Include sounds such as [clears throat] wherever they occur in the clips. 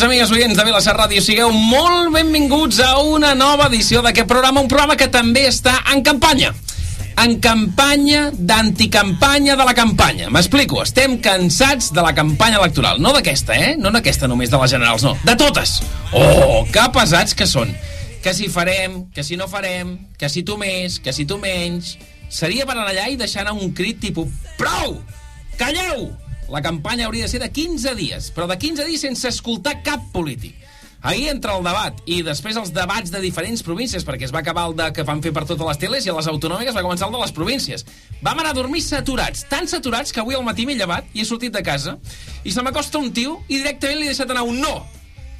Amics, amigues, oients de Vilassar Ràdio. Sigueu molt benvinguts a una nova edició d'aquest programa, un programa que també està en campanya. En campanya d'anticampanya de la campanya. M'explico, estem cansats de la campanya electoral. No d'aquesta, eh? No d'aquesta només de les generals, no. De totes. Oh, que pesats que són. Que si farem, que si no farem, que si tu més, que si tu menys... Seria per anar allà i deixar anar un crit tipus Prou! Calleu! La campanya hauria de ser de 15 dies, però de 15 dies sense escoltar cap polític. Ahir entra el debat i després els debats de diferents províncies, perquè es va acabar el de que van fer per totes les teles i a les autonòmiques va començar el de les províncies. Vam anar a dormir saturats, tan saturats que avui al matí m'he llevat i he sortit de casa i se m'acosta un tio i directament li he deixat anar un no.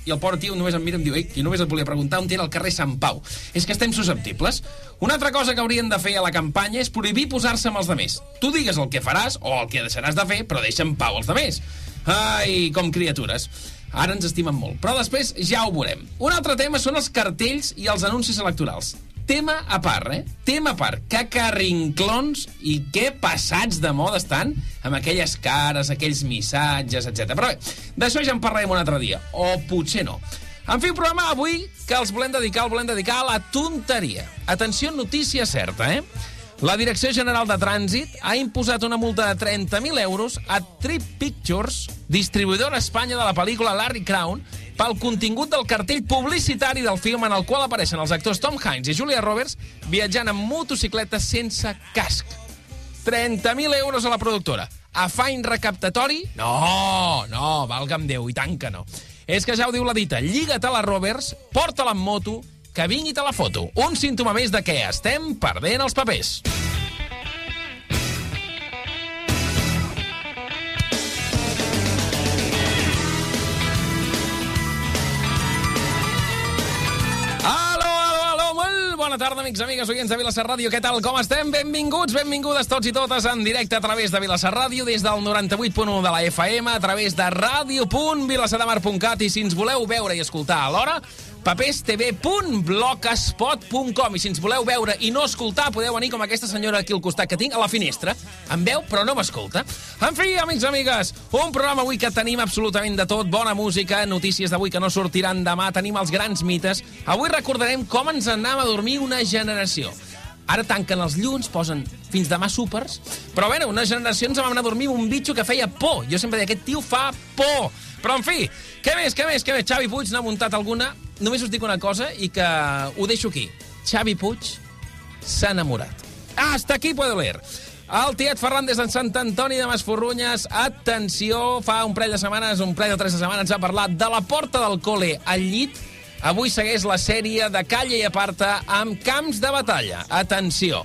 I el pobre tio només em mira i em diu Ei, jo només et volia preguntar on era el carrer Sant Pau. És que estem susceptibles. Una altra cosa que haurien de fer a la campanya és prohibir posar-se amb els demés. Tu digues el que faràs o el que deixaràs de fer, però deixa en pau els demés. Ai, com criatures. Ara ens estimen molt, però després ja ho veurem. Un altre tema són els cartells i els anuncis electorals. Tema a part, eh? Tema a part. Que carrinclons i que passats de moda estan amb aquelles cares, aquells missatges, etc. Però bé, d'això ja en parlarem un altre dia. O potser no. En fi, un programa avui que els volem dedicar, el volem dedicar a la tonteria. Atenció, notícia certa, eh? La Direcció General de Trànsit ha imposat una multa de 30.000 euros a Trip Pictures, distribuïdora a Espanya de la pel·lícula Larry Crown, pel contingut del cartell publicitari del film en el qual apareixen els actors Tom Hanks i Julia Roberts viatjant amb motocicleta sense casc. 30.000 euros a la productora. Afany recaptatori? No, no, valga'm Déu, i tant que no. És que ja ho diu la dita, lliga't a la Roberts, porta-la en moto, que vingui te la foto. Un símptoma més de què estem perdent els papers. Bona tarda, amics, amigues, oients de Vilassar Ràdio. Què tal, com estem? Benvinguts, benvingudes tots i totes en directe a través de Vilassar Ràdio, des del 98.1 de la FM, a través de ràdio.vilassadamar.cat i si ens voleu veure i escoltar alhora, paperstv.blogspot.com i si ens voleu veure i no escoltar podeu venir com aquesta senyora aquí al costat que tinc a la finestra em veu però no m'escolta en fi, amics, amigues, un programa avui que tenim absolutament de tot, bona música notícies d'avui que no sortiran demà, tenim els grans mites avui recordarem com ens anàvem a dormir una generació Ara tanquen els llums, posen fins demà súpers, però bueno, una generació ens vam anar a dormir un bitxo que feia por. Jo sempre deia, aquest tio fa por. Però, en fi, què més, què més, què més? Xavi Puig n'ha muntat alguna. Només us dic una cosa i que ho deixo aquí. Xavi Puig s'ha enamorat. Hasta aquí puedo leer. El Tiet Fernández en Sant Antoni de Masforrunyes. Atenció, fa un parell de setmanes, un parell de tres setmanes, ha parlat de la porta del col·le al llit Avui segueix la sèrie de Calla i Aparta amb camps de batalla. Atenció.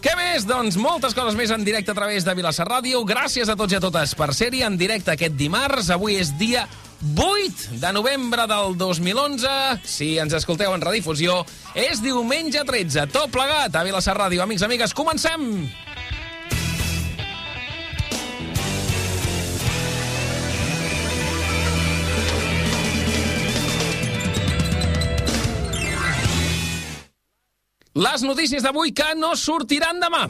Què més? Doncs moltes coses més en directe a través de Vilassar Ràdio. Gràcies a tots i a totes per ser-hi en directe aquest dimarts. Avui és dia 8 de novembre del 2011. Si ens escolteu en redifusió, és diumenge 13. Tot plegat a Vilassar Ràdio. Amics, amigues, comencem! Les notícies d'avui que no sortiran demà.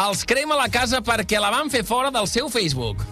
Els crema la casa perquè la van fer fora del seu Facebook.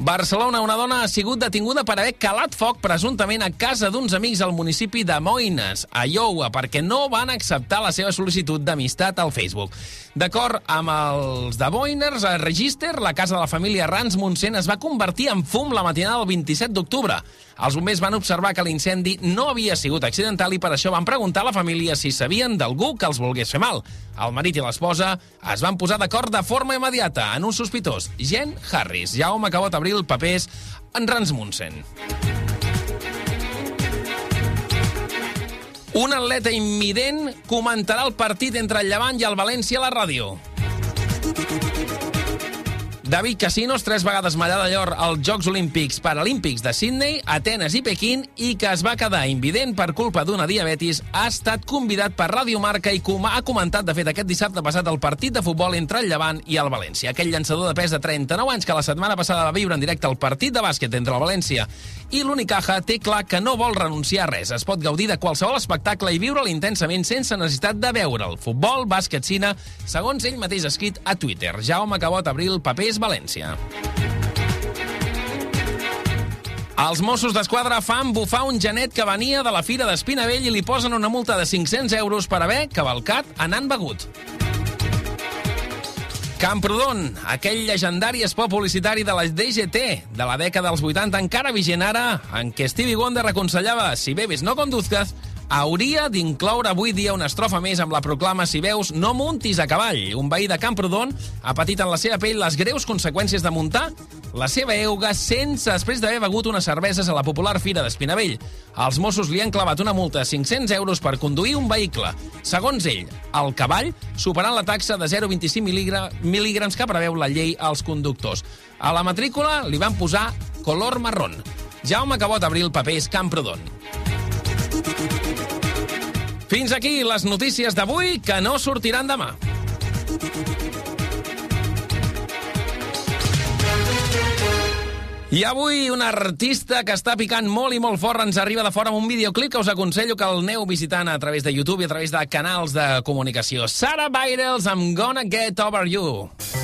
Barcelona, una dona ha sigut detinguda per haver calat foc presumptament a casa d'uns amics al municipi de Moines, a Iowa, perquè no van acceptar la seva sol·licitud d'amistat al Facebook. D'acord amb els de Boiners, a Register, la casa de la família Rans Montsent es va convertir en fum la matinada del 27 d'octubre. Els bombers van observar que l'incendi no havia sigut accidental i per això van preguntar a la família si sabien d'algú que els volgués fer mal. El marit i l'esposa es van posar d'acord de forma immediata en un sospitós, Jen Harris. Jaume Cabot Abril, papers en Rans Montsent. Un atleta imminent comentarà el partit entre el Llevant i el València a la ràdio. David Casinos, tres vegades medalla d'or als Jocs Olímpics Paralímpics de Sydney, Atenes i Pequín i que es va quedar invident per culpa d'una diabetis, ha estat convidat per Radio Marca i com ha comentat, de fet, aquest dissabte passat el partit de futbol entre el Llevant i el València. Aquell llançador de pes de 39 anys que la setmana passada va viure en directe el partit de bàsquet entre el València i l'Unicaja té clar que no vol renunciar a res. Es pot gaudir de qualsevol espectacle i viure'l intensament sense necessitat de veure'l. Futbol, bàsquet, cine, segons ell mateix escrit a Twitter. Jaume Cabot, Abril, Papers, València. Els Mossos d'Esquadra fan bufar un genet que venia de la Fira d'Espinavell i li posen una multa de 500 euros per haver cavalcat anant begut. Camprodon, aquell llegendari espot publicitari de la DGT de la dècada dels 80 encara vigent ara, en què Stevie Wonder aconsellava si bebes no conduzcas, hauria d'incloure avui dia una estrofa més amb la proclama Si veus, no muntis a cavall. Un veí de Camprodon ha patit en la seva pell les greus conseqüències de muntar la seva euga sense després d'haver begut unes cerveses a la popular Fira d'Espinavell. Els Mossos li han clavat una multa de 500 euros per conduir un vehicle. Segons ell, el cavall superant la taxa de 0,25 mil·lígrams que preveu la llei als conductors. A la matrícula li van posar color marrón. Jaume Cabot Abril, papers Camprodon. Fins aquí les notícies d'avui que no sortiran demà. I avui un artista que està picant molt i molt fort ens arriba de fora amb un videoclip que us aconsello que el neu visitant a través de YouTube i a través de canals de comunicació. Sarah Bairels, I'm Gonna Get Over You.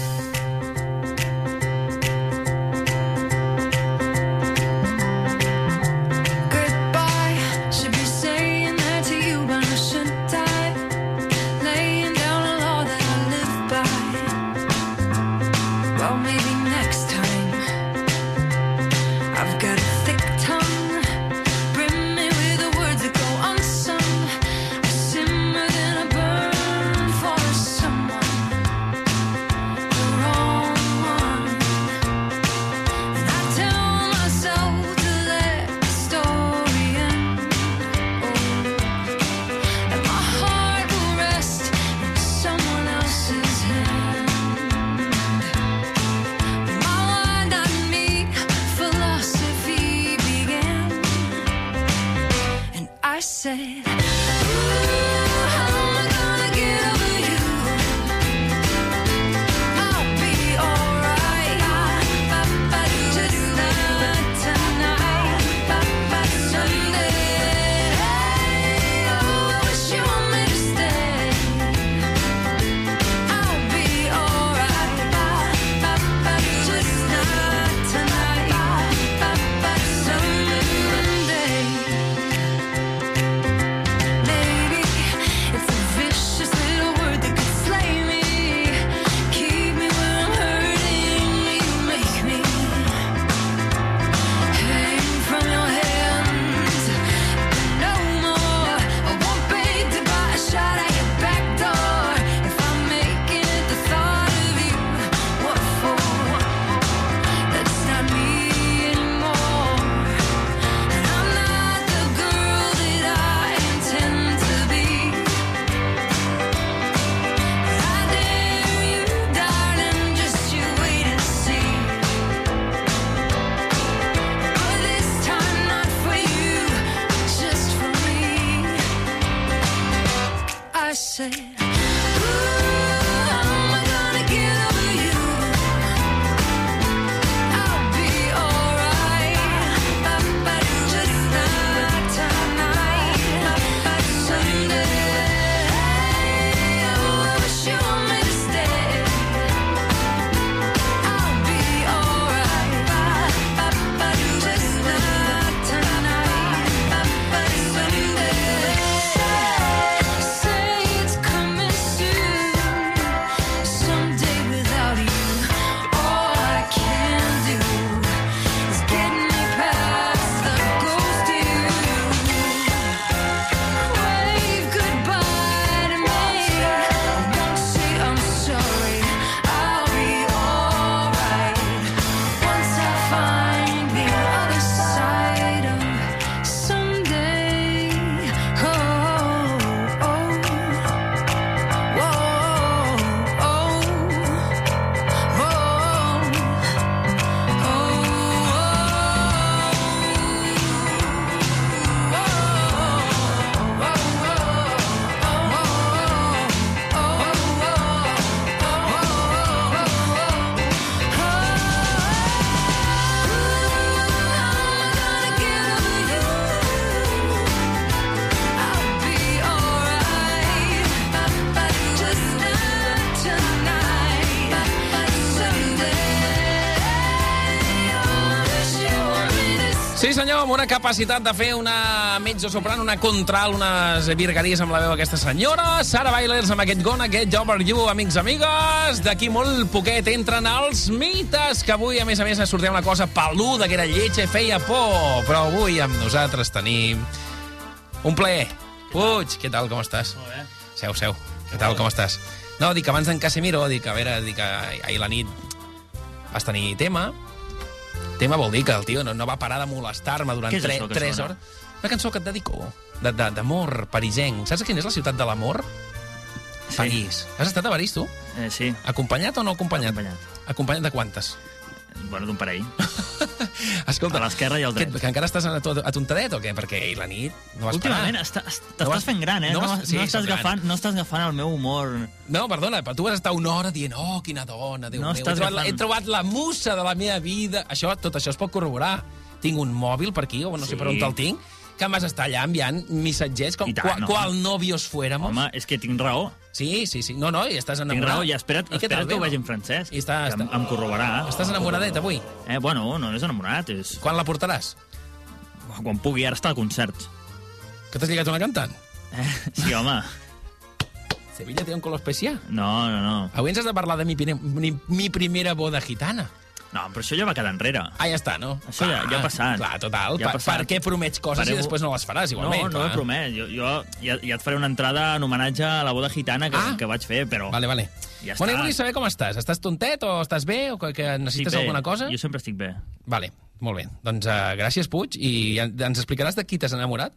Amb una capacitat de fer una mezzo-soprano, una contral, unes virgueries amb la veu aquesta senyora. Sara Bailers amb aquest Gonna Get Over You, amics, amigues. D'aquí molt poquet entren els mites, que avui, a més a més, sortia una cosa peluda, que era lletja i feia por. Però avui amb nosaltres tenim un plaer. Puig, què tal, com estàs? Molt bé. Seu, seu. Què tal, com estàs? No, dic, abans d'en Casemiro, dic, a veure, dic, ahir la nit vas tenir tema, Tema vol dir que el tio no, no va parar de molestar-me durant 3, això que 3 sona? hores. Una cançó que et dedico, de- de- d'amor parisenc. Saps quina és la ciutat de l'amor? Sí. París. Has estat a París, tu? Eh, sí, Acompanyat o no acompanyat? Acompanyat. Acompanyat de quantes? Bueno, d'un parell. [laughs] Escolta, A l'esquerra i al dret. Que, que encara estàs a, to- a tontadet o què? Perquè ahir la nit no vas Últimament No t'estàs vas- fent gran, eh? no No, vas- no, sí, estàs soc gran. agafant, no estàs agafant el meu humor. No, perdona, però tu vas estar una hora dient oh, quina dona, Déu No meu, he trobat, la, agafant. he trobat la musa de la meva vida. Això, tot això es pot corroborar. Tinc un mòbil per aquí, o no sé Sí. per on te'l tinc, que vas estar allà enviant missatgets com I tant, qual, no. qual novios fuéramos. Home, és que tinc raó. Sí, sí, sí. No, no, i estàs Tinc enamorat. raó, i espera't, I espera't tal, que ho vegi en francès. I està- que em, em corroborarà. Estàs enamoradet avui? Eh, bueno, no és enamorat, és... Quan la portaràs? Quan pugui, ara està a concerts. Que t'has lligat una cantant? Eh? Sí, home. Sevilla té un color especial. No, no, no. Avui ens has de parlar de mi, mi, mi primera boda gitana. No, però això ja va quedar enrere. Ah, ja està, no? Això ja- ja ha passat. Clar, total. Ja per, per què promets coses Fareu- i després no les faràs, igualment? no, no clar. he promès. Jo, jo ja, ja et faré una entrada en homenatge a la boda gitana que, Ah. que vaig fer, però... Vale, vale. Ja bueno, està. i volia saber com estàs. Estàs tontet o estàs bé o que, que necessites bé. alguna cosa? Jo sempre estic bé. Vale, molt bé. Doncs uh, gràcies, Puig, i ens explicaràs de qui t'has enamorat?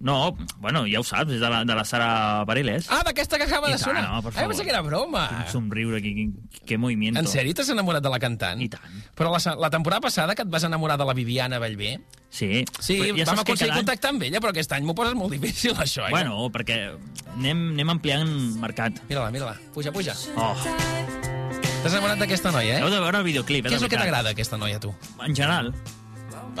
No, bueno, ja ho saps, és de la, de la Sara Bareilles. Ah, d'aquesta que acaba I de tant, sonar. no, per ah, favor. pensava que era broma. Quin somriure, quin, quin, que movimiento. En sèrio t'has enamorat de la cantant? I tant. Però la, la temporada passada que et vas enamorar de la Viviana Bellver, Sí. sí, Però ja vam aconseguir any- contactar amb ella, però aquest any m'ho poses molt difícil, [laughs] això. Eh? Bueno, perquè anem, anem ampliant mercat. Mira-la, mira-la. Puja, puja. Oh, T'has enamorat d'aquesta noia, heu eh? de veure el videoclip, eh, Què és el que t'agrada, aquesta noia, tu? En general.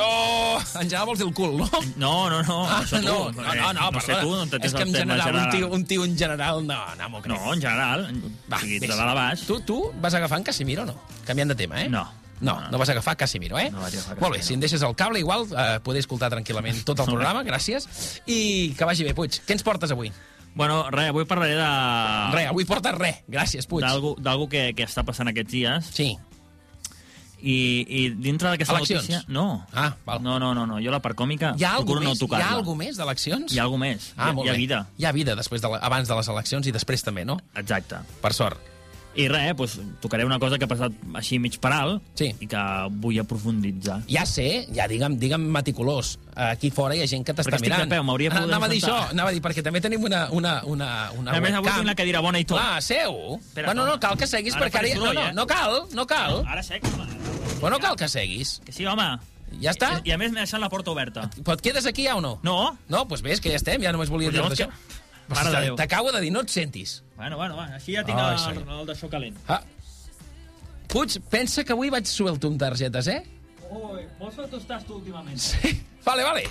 Oh, en general vols dir el cul, no? No, no, no. Ah, no, no, no, no, no sé perdona. tu, no t'entens És que en terme general, un general. tio, un tio en general, no, no m'ho crec. No, en general. Va, o sigui, de dalt a baix. Tu, tu vas agafar en Casimiro o no? Canviant de tema, eh? No. No, No, no. no vas agafar Casimiro, eh? No vaig agafar Molt bé, Casimiro. si em deixes el cable, igual eh, poder escoltar tranquil·lament tot el programa, gràcies. I que vagi bé, Puig. Què ens portes avui? Bueno, res, avui parlaré de... Re, avui portes res. Gràcies, Puig. d'algú que, que està passant aquests dies Sí. I, i dintre d'aquesta notícia... No. Ah, val. No, no, no, no. Jo la part còmica Hi ha procuro no més? Hi tocar-la. ha alguna més d'eleccions? Hi ha alguna més. Ah, hi, molt hi ha vida. Hi ha vida després de la, abans de les eleccions i després també, no? Exacte. Per sort. I res, doncs, tocaré una cosa que ha passat així mig per alt Sí. i que vull aprofunditzar. Ja sé, ja digue'm, digue'm meticulós. Aquí fora hi ha gent que t'està Perquè estic mirant. peu, m'hauria pogut Anava a dir això, anava a dir, perquè també tenim una, una, una, una A més, avui tinc la cadira bona i tot. Clar, seu. Espera, bueno, no. no cal que seguis, Ara perquè ara... no, no, eh? no cal, no cal. Ara sec, home. Però no cal que seguis. Que sí, home. Ja està? I, I a més m'he deixat la porta oberta. Però et quedes aquí ja o no? No? No, doncs ves que ja estem, ja només volia dir-te això. que-. T'acabo de dir, no et sentis. Bueno, bueno, va, així ja tinc Ai, el, senyor. el d'això calent. Ah. Puig, pensa que avui vaig suelto amb targetes, eh? Ui, molt suelto estàs tu últimament. Sí. Vale, vale.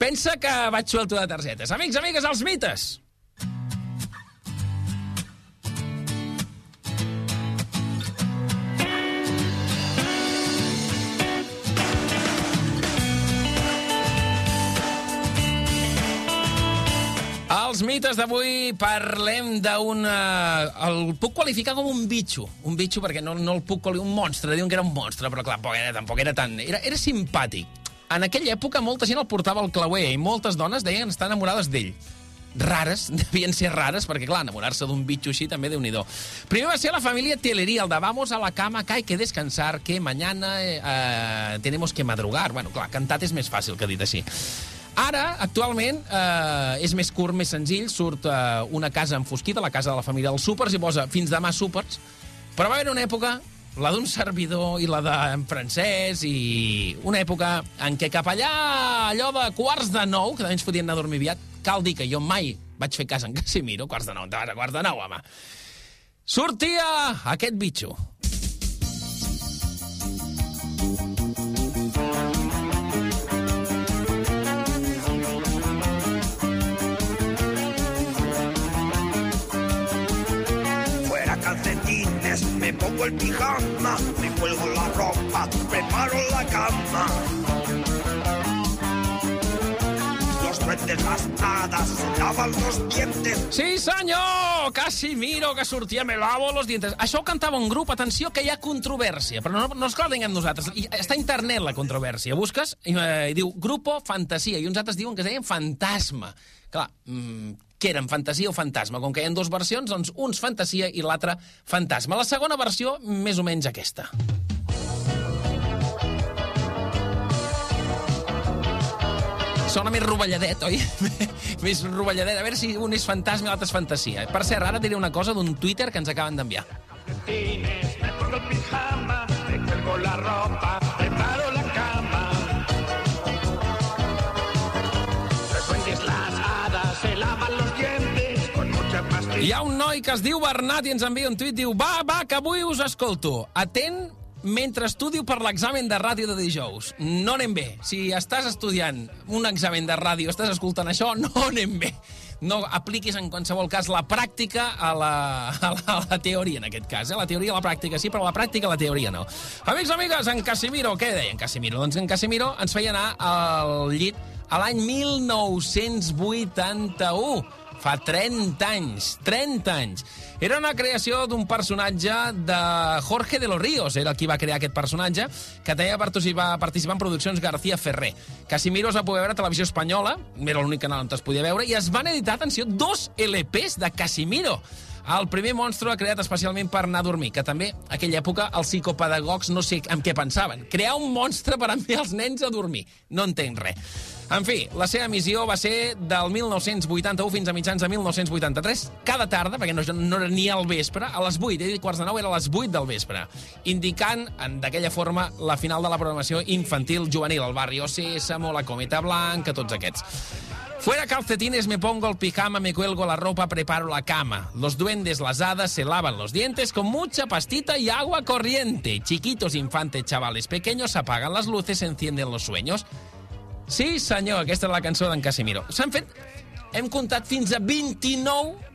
Pensa que vaig suelto de targetes. Amics, amigues, els mites. Els mites d'avui parlem d'un... eh, el puc qualificar com un bitxo. Un bitxo perquè no, no el puc qualificar... Un monstre, diuen que era un monstre, però clar, tampoc era, tampoc era tan... Era, era simpàtic. En aquella època molta gent el portava al clauer i moltes dones deien estar enamorades d'ell. Rares, [laughs] devien ser rares, perquè clar, enamorar-se d'un bitxo així també déu nhi Primer va ser la família Telería, el de vamos a la cama, que hay que descansar, que mañana eh, tenemos que madrugar. Bueno, clar, cantat és més fàcil que dit així. Ara, actualment, eh, és més curt, més senzill, surt eh, una casa enfosquida, la casa de la família dels súpers, i posa fins demà súpers, però va haver una època, la d'un servidor i la d'en francès, i una època en què cap allà, allò de quarts de nou, que també ens fotien anar a dormir aviat, cal dir que jo mai vaig fer cas en Casimiro, quarts de nou, quarts de nou, home? Sortia aquest bitxo. Pongo el pijama, me cuelgo la ropa, preparo la cama. lavan los dientes. Sí, senyor! Casimiro, que sortia Me lavo los dientes. Això ho cantava un grup, atenció, que hi ha controvèrsia, però no, no la tinguem nosaltres. I està a internet la controvèrsia. Busques i, eh, i diu Grupo Fantasia, i uns altres diuen que es deien Fantasma. Clar, mm, què eren, fantasia o fantasma? Com que hi ha dues versions, doncs uns fantasia i l'altre fantasma. La segona versió, més o menys aquesta. Sona més rovelladet, oi? [laughs] més rovelladet. A veure si un és fantasma i l'altre és fantasia. Per cert, ara diré una cosa d'un Twitter que ens acaben d'enviar. Me pongo el pijama, me cuelgo la ropa, Hi ha un noi que es diu Bernat i ens envia un tuit, diu Va, va, que avui us escolto. Atent mentre estudio per l'examen de ràdio de dijous. No anem bé. Si estàs estudiant un examen de ràdio, estàs escoltant això, no anem bé. No apliquis en qualsevol cas la pràctica a la, a la, a la teoria, en aquest cas. Eh? La teoria a la pràctica sí, però la pràctica a la teoria no. Amics, amigues, en Casimiro, què deia en Casimiro? Doncs en Casimiro ens feia anar al llit a l'any 1981 fa 30 anys, 30 anys. Era una creació d'un personatge de Jorge de los Ríos, era el qui va crear aquest personatge, que va participar, participar en produccions García Ferrer. Casimiro es va poder veure a Televisió Espanyola, era l'únic canal on es podia veure, i es van editar, atenció, dos LPs de Casimiro. El primer monstre creat especialment per anar a dormir, que també, a aquella època, els psicopedagogs no sé en què pensaven. Crear un monstre per enviar els nens a dormir. No entenc res. En fi, la seva missió va ser del 1981 fins a mitjans de 1983, cada tarda, perquè no, no era ni al vespre, a les 8, he dit quarts de 9, era a les 8 del vespre, indicant d'aquella forma la final de la programació infantil juvenil, el barri Océsamo, la Cometa Blanca, tots aquests. Fuera calcetines, me pongo el pijama, me cuelgo la ropa, preparo la cama. Los duendes, las hadas se lavan los dientes con mucha pastita y agua corriente. Chiquitos, infantes, chavales pequeños apagan las luces, encienden los sueños. Sí, senyor, aquesta és la cançó d'en Casimiro. S'han fet... Hem comptat fins a 29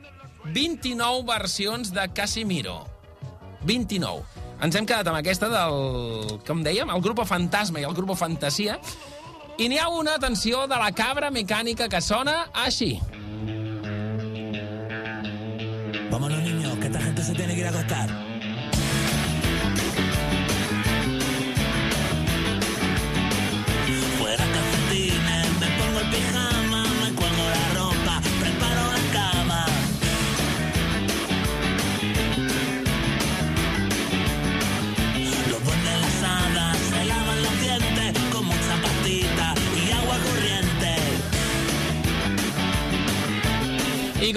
29 versions de Casimiro. 29. Ens hem quedat amb aquesta del... Com dèiem? El grup Fantasma i el grup Fantasia. I n'hi ha una, atenció, de la cabra mecànica que sona així. Vámonos, niños, que esta gente se tiene que ir a acostar.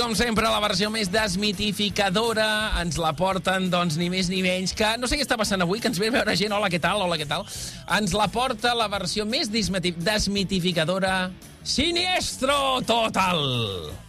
Com sempre, la versió més desmitificadora ens la porten, doncs, ni més ni menys que... No sé què està passant avui, que ens ve a veure gent, hola, què tal, hola, què tal? Ens la porta la versió més desmitificadora... Siniestro total!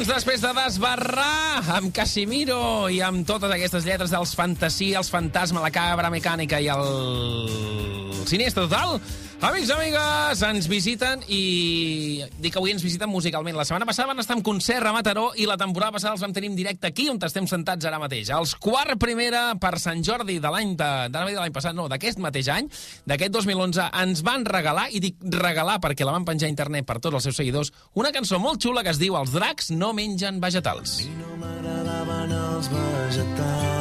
Doncs després de desbarrar amb Casimiro i amb totes aquestes lletres dels fantasia, els fantasma, la cabra mecànica i el sinistre total, Amics, amigues, ens visiten i dic que avui ens visiten musicalment. La setmana passada van estar en concert a Mataró i la temporada passada els vam tenir en directe aquí on estem sentats ara mateix. Els quart primera per Sant Jordi de l'any de, de l'any passat, no, d'aquest mateix any, d'aquest 2011, ens van regalar, i dic regalar perquè la van penjar a internet per tots els seus seguidors, una cançó molt xula que es diu Els dracs no mengen vegetals. No m'agradaven els vegetals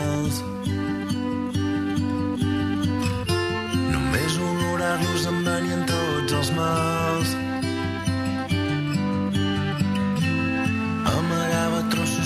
Només olorar-los em venien tots els mals. Amagava trossos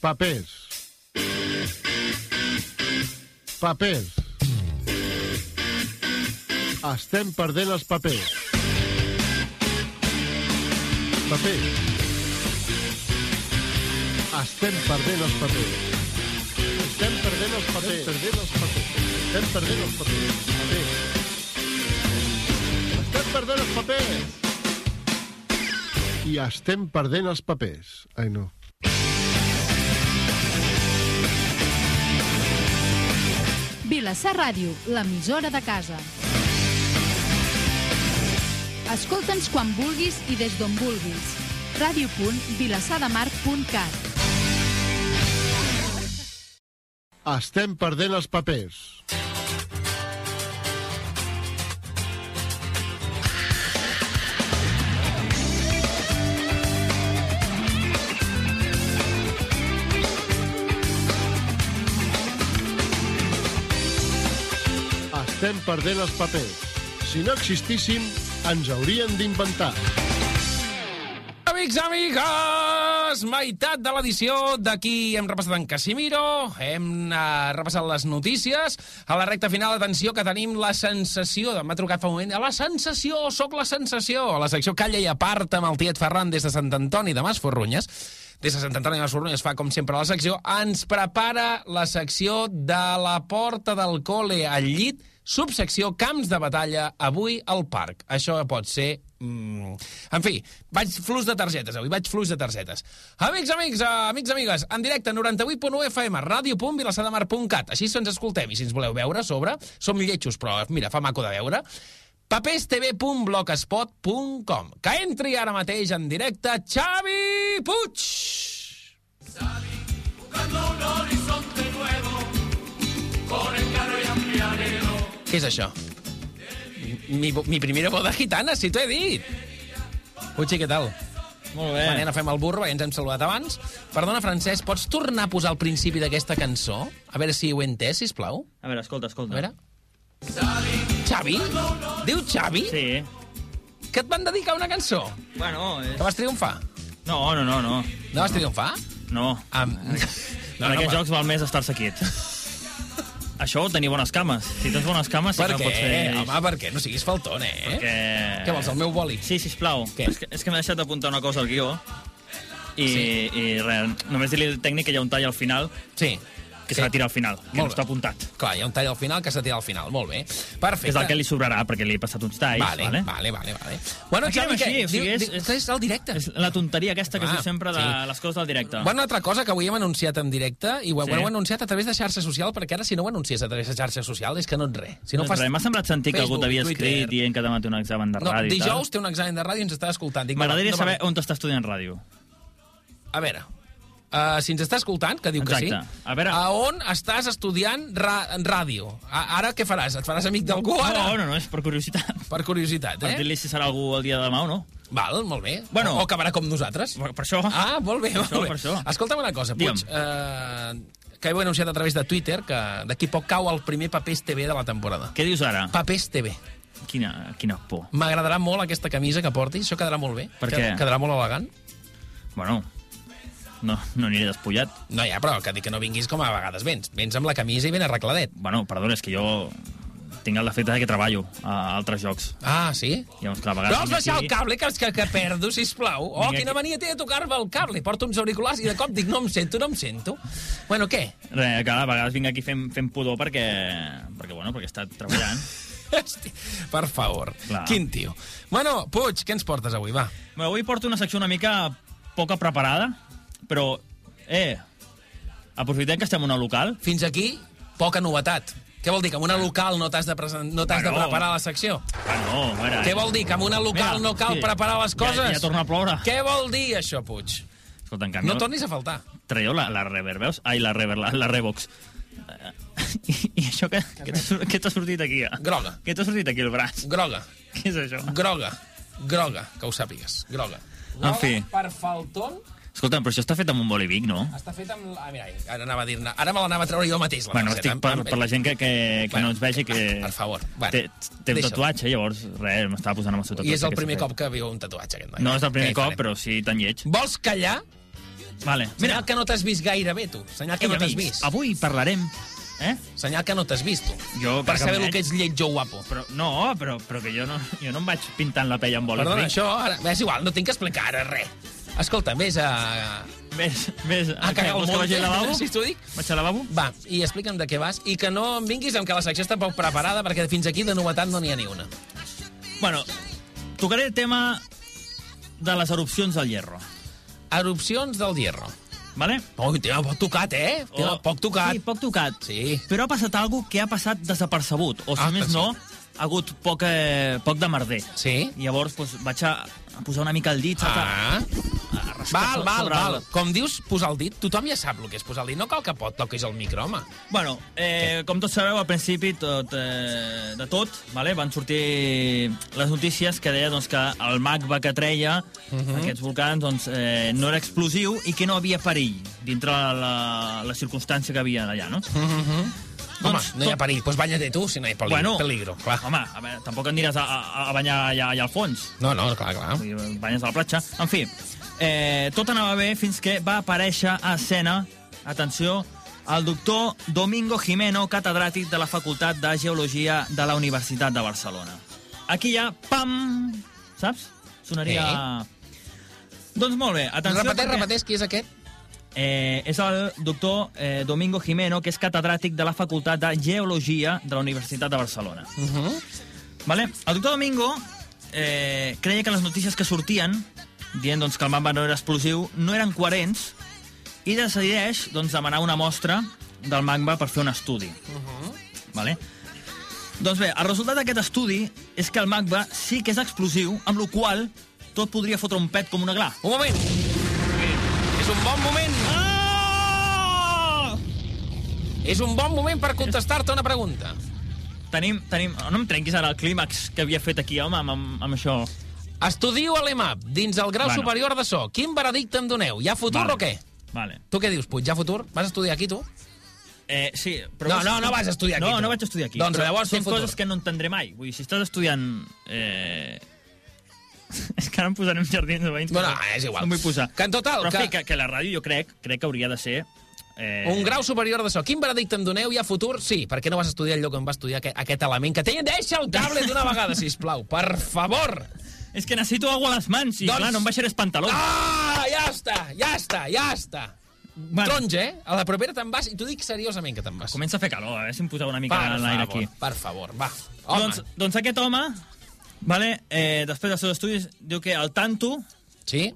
Papers. Papers. Estem perdent els papers. Papers. Estem perdent els papers. Estem perdent els papers. Perdent els papers. Estem perdent els papers. Papers. Estem perdent els papers. I estem perdent els papers. Ai, no. Vilassar Ràdio, l'emissora de casa. Escolta'ns quan vulguis i des d'on vulguis. ràdio.vilassademarc.cat Estem perdent els papers. Estem perdent els papers. Si no existíssim, ens haurien d'inventar. Amics, amigues! meitat de l'edició. D'aquí hem repassat en Casimiro, hem uh, repassat les notícies. A la recta final, atenció, que tenim la sensació, m'ha trucat fa un moment, la sensació, sóc la sensació, a la secció Calla i Aparta amb el tiet Ferran des de Sant Antoni de Masforrunyes. Des de Sant Antoni de Masforrunyes fa, com sempre, la secció. Ens prepara la secció de la porta del col·le al llit, subsecció Camps de Batalla, avui al parc. Això pot ser Mm. En fi, vaig flux de targetes avui, vaig flux de targetes. Amics, amics, amics, amigues, en directe 98.1 FM, ràdio.vilassadamar.cat. Així ens escoltem i si ens voleu veure sobre, som lletjos, però mira, fa maco de veure. papestv.blogspot.com Que entri ara mateix en directe Xavi Puig! Què és això? Mi, mi primera boda gitana, si t'ho he dit. Puig, què tal? Molt bé. Nena, fem el burro, ja ens hem saludat abans. Perdona, Francesc, pots tornar a posar el principi d'aquesta cançó? A veure si ho he entès, sisplau. A veure, escolta, escolta. A veure. Xavi? Diu Xavi? Sí. Que et van dedicar una cançó? Bueno, és... Que vas triomfar? No, no, no, no. No vas triomfar? No. Am... [laughs] No, en aquests jocs val més estar-se quiet. Això, tenir bones cames. Si tens bones cames, sí Per que no què? pots fer... Home, per què? No siguis faltón, eh? Que... Què vols, el meu boli? Sí, sisplau. Què? És que, és que m'he deixat d'apuntar una cosa al guió. I, Sí. i res, només dir-li al tècnic que hi ha un tall al final Sí. Que s'ha de tirar al final, que Molt no està bé. apuntat. Clar, hi ha un tall al final que s'ha tirat al final. Molt bé. Perfecte. és el que li sobrarà, perquè li he passat uns talls. Vale, vale? vale, vale, vale. Bueno, Aquí Xavi, així, o sigui, és- és- és el directe. És la tonteria aquesta que Ah, es diu sempre de sí. les coses del directe. Bueno, una altra cosa que avui hem anunciat en directe i ho, Sí. ho heu anunciat a través de xarxa social perquè ara si no ho anuncies a través de xarxa social és que no ets res. Si no, no fas... M'ha semblat sentir que algú t'havia Twitter. escrit dient que demà té un examen de No, ràdio i tal. dijous té un examen de ràdio i ens està escoltant. M'agradaria no, no, saber no, on t'està estudiant ràdio. A veure, uh, si ens està escoltant, que diu Exacte. que sí, A veure- a on estàs estudiant ràdio? A ara què faràs? Et faràs amic d'algú ara? No, no, no, és per curiositat. Per curiositat, Per eh? dir-li si serà algú el dia de demà o no. Val, molt bé. Bueno. o acabarà com nosaltres. Per per això. Ah, molt bé, Per molt això, bé. per això. Escolta'm una cosa, Puig. Digue'm. Eh, que heu anunciat a través de Twitter que d'aquí poc cau el primer Papers TV de la temporada. Què dius ara? Papers TV. Quina, quina por. M'agradarà molt aquesta camisa que portis, això quedarà molt bé. Per què? Quedarà molt elegant. Bueno, no, no aniré despullat. No, ja, però que dic que no vinguis com a vegades vens. Vens amb la camisa i ben arregladet. Bueno, perdona, és que jo tinc el defecte de que treballo a altres jocs. Ah, sí? Llavors, clar, a No vegades... vols vinc baixar aquí- el cable, que, que, que perdo, sisplau. Oh, Vinc quina aquí. mania té de tocar-me el cable. Porto uns auriculars i de cop dic, no em sento, no em sento. Bueno, què? Res, que a vegades vinc aquí fent, fent pudor perquè, perquè, bueno, perquè he estat treballant. [laughs] Hosti, per favor. Clar. Quin tio. Bueno, Puig, què ens portes avui, va? Avui porto una secció una mica poca preparada, però, eh, aprofitem que estem en un local. Fins aquí, poca novetat. Què vol dir? Que amb una local no t'has de, present... no t'has de Bueno. preparar la secció? Ah, no, veure... Què vol dir? Que amb una local Mira, no cal sí, preparar les ja- coses? ja torna a ploure. Què vol dir, això, Puig? Escolta, en canvi, No tornis a faltar. traieu la, la reverb, veus? Ai, la reverb, la, la Revox. Eh, I, [laughs] I això què, què t'ha sortit aquí? eh? Groga. Què t'ha sortit aquí al braç? Groga. Què és això? Groga. Groga, que ho sàpigues. Groga. En fi. Per falton Escolta, però això està fet amb un bolivic, no? està fet amb... Ah, mira, ara anava a dir-ne... Ara me l'anava a treure jo mateix, la Bueno, estic per, per la gent que, que, que Bueno, no ens vegi que... per favor. Bueno, té, té un tatuatge, llavors, res, m'estava posant amb el seu tatuatge. I és el primer cop que viu un tatuatge, aquest noi. No és el primer cop, però sí tan lleig. Vols callar? Vale, Senyal mira, que no t'has vist gaire bé, tu. Senyal que ei, no t'has vist. avui parlarem... Eh? Senyal que no t'has vist, tu. Jo per saber el que ets lleig o guapo. Però, no, però, però que jo no, jo no em vaig pintant la pell amb boles. Perdona, això, ara, és igual, no tinc que explicar ara res. Escolta, vés a... Ves, ves, A cagar al vols que al lavabo? si t'ho dic. Vaig al lavabo? Va, i explica'm de què vas i que no em vinguis amb que la secció està poc preparada perquè fins aquí de novetat no n'hi ha ni una. Bueno, tocaré el tema de les erupcions del hierro, Erupcions del hierro. vale? Ui, tema poc tocat, eh? Tema Oh, poc tocat. Sí, poc tocat. Sí. Però ha passat alguna que ha passat desapercebut, o si Ah, més sí. no, ha hagut poc, eh, poc de merder. Sí? Llavors doncs, vaig a posar una mica el dit, saps? Ah. Val, val, sobre val. Com dius, posar el dit, tothom ja sap el que és posar el dit. No cal que pot toquis el micro, home. Bueno, eh, com tots sabeu, al principi tot, eh, de tot vale, van sortir les notícies que deia doncs, que el magma que treia Mhm. aquests volcans doncs, eh, no era explosiu i que no havia perill dintre la, la circumstància que havia allà, no? Home, Doncs no hi ha perill. Doncs banya-te tu, si no hi ha peligro. Bueno, peligro clar. home, a veure, tampoc aniràs a, a, a banyar allà, allà al fons. No, no, clar, clar. Vull Banyes a la platja. En fi, eh, tot anava bé fins que va aparèixer a escena, atenció, el doctor Domingo Jimeno, catedràtic de la Facultat de Geologia de la Universitat de Barcelona. Aquí ja, pam, saps? Sonaria... Doncs molt bé, atenció Repeteix, perquè- repeteix, qui és aquest? Eh, és el doctor eh, Domingo Jimeno, que és catedràtic de la Facultat de Geologia de la Universitat de Barcelona. Uh -huh. Vale? El doctor Domingo eh, creia que les notícies que sortien, dient doncs, que el magma no era explosiu, no eren coherents i decideix doncs, demanar una mostra del magma per fer un estudi. Uh -huh. vale? Doncs bé, el resultat d'aquest estudi és que el magma sí que és explosiu, amb la qual tot podria fotre un pet com una gla. Un moment. És un bon moment. Ah! És un bon moment per contestar-te una pregunta. Tenim, tenim... No em trenquis ara el clímax que havia fet aquí, home, amb, amb, amb això. Estudio a l'EMAP, dins el grau Bueno. superior de so. Quin veredicte em doneu? Hi ha futur Vale. o què? Vale. Tu què dius, Puig? Hi ha futur? Vas estudiar aquí, tu? Eh, sí, però... No, no, no vas estudiar aquí, No, tu. no vaig estudiar aquí. Doncs llavors són futur. coses que no entendré mai. Vull dir, si estàs estudiant... Eh... és que ara em posaré en jardins de veïns. No, no, però és igual. No em vull posar. Que en total, Però que- fi, que, que la ràdio jo crec, crec que hauria de ser... Eh... Un grau superior de so. Quin veredicte em doneu? Hi ha futur? Sí. Per què no vas estudiar el lloc on vas estudiar aquest, aquest element? Que té... Deixa el cable d'una vegada, si plau. Per favor. És que necessito aigua a les mans i, Doncs- clar, no em baixaré els pantalons. Ah, ja està, ja està, ja està. Bueno. Taronja, eh? A la propera te'n vas, i t'ho dic seriosament que te'n vas. Comença a fer calor, a veure si em poseu una mica l'aire aquí. per favor, va. Home, Doncs, doncs aquest home, vale, eh, després dels seus estudis, diu que al tanto, sí?